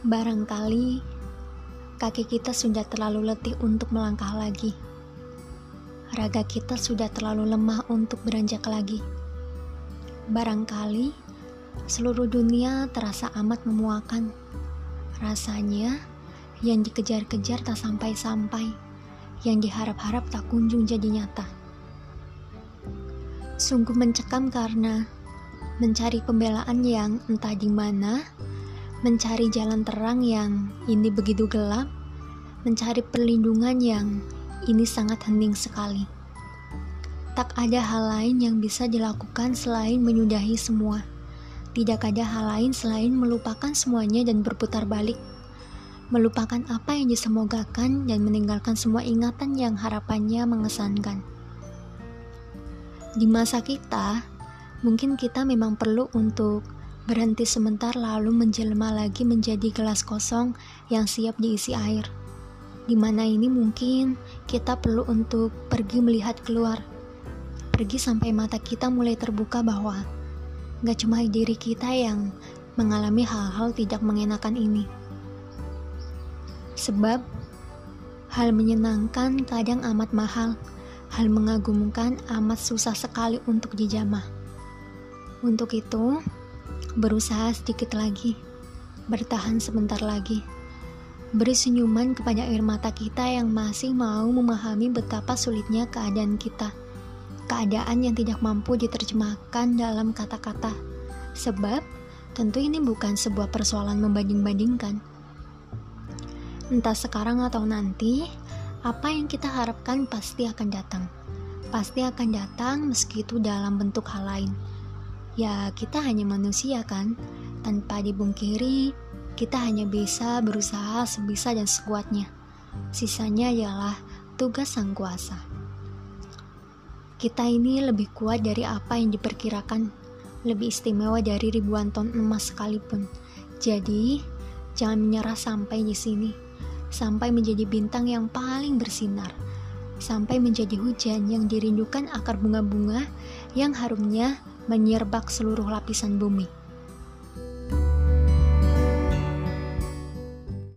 Barangkali kaki kita sudah terlalu letih untuk melangkah lagi. Raga kita sudah terlalu lemah untuk beranjak lagi. Barangkali seluruh dunia terasa amat memuakan. Rasanya yang dikejar-kejar tak sampai-sampai, yang diharap-harap tak kunjung jadi nyata. Sungguh mencekam karena mencari pembelaan yang entah di mana mencari jalan terang yang ini begitu gelap, mencari perlindungan yang ini sangat hening sekali. Tak ada hal lain yang bisa dilakukan selain menyudahi semua. Tidak ada hal lain selain melupakan semuanya dan berputar balik. Melupakan apa yang disemogakan dan meninggalkan semua ingatan yang harapannya mengesankan. Di masa kita, mungkin kita memang perlu untuk berhenti sebentar lalu menjelma lagi menjadi gelas kosong yang siap diisi air. Di mana ini mungkin kita perlu untuk pergi melihat keluar. Pergi sampai mata kita mulai terbuka bahwa gak cuma diri kita yang mengalami hal-hal tidak mengenakan ini. Sebab hal menyenangkan kadang amat mahal, hal mengagumkan amat susah sekali untuk dijamah. Untuk itu, Berusaha sedikit lagi, bertahan sebentar lagi. Beri senyuman kepada air mata kita yang masih mau memahami betapa sulitnya keadaan kita. Keadaan yang tidak mampu diterjemahkan dalam kata-kata. Sebab, tentu ini bukan sebuah persoalan membanding-bandingkan. Entah sekarang atau nanti, apa yang kita harapkan pasti akan datang. Pasti akan datang meski itu dalam bentuk hal lain Ya, kita hanya manusia kan? Tanpa dibungkiri, kita hanya bisa berusaha sebisa dan sekuatnya. Sisanya ialah tugas sang kuasa. Kita ini lebih kuat dari apa yang diperkirakan, lebih istimewa dari ribuan ton emas sekalipun. Jadi, jangan menyerah sampai di sini, sampai menjadi bintang yang paling bersinar, sampai menjadi hujan yang dirindukan akar bunga-bunga yang harumnya menyerbak seluruh lapisan bumi.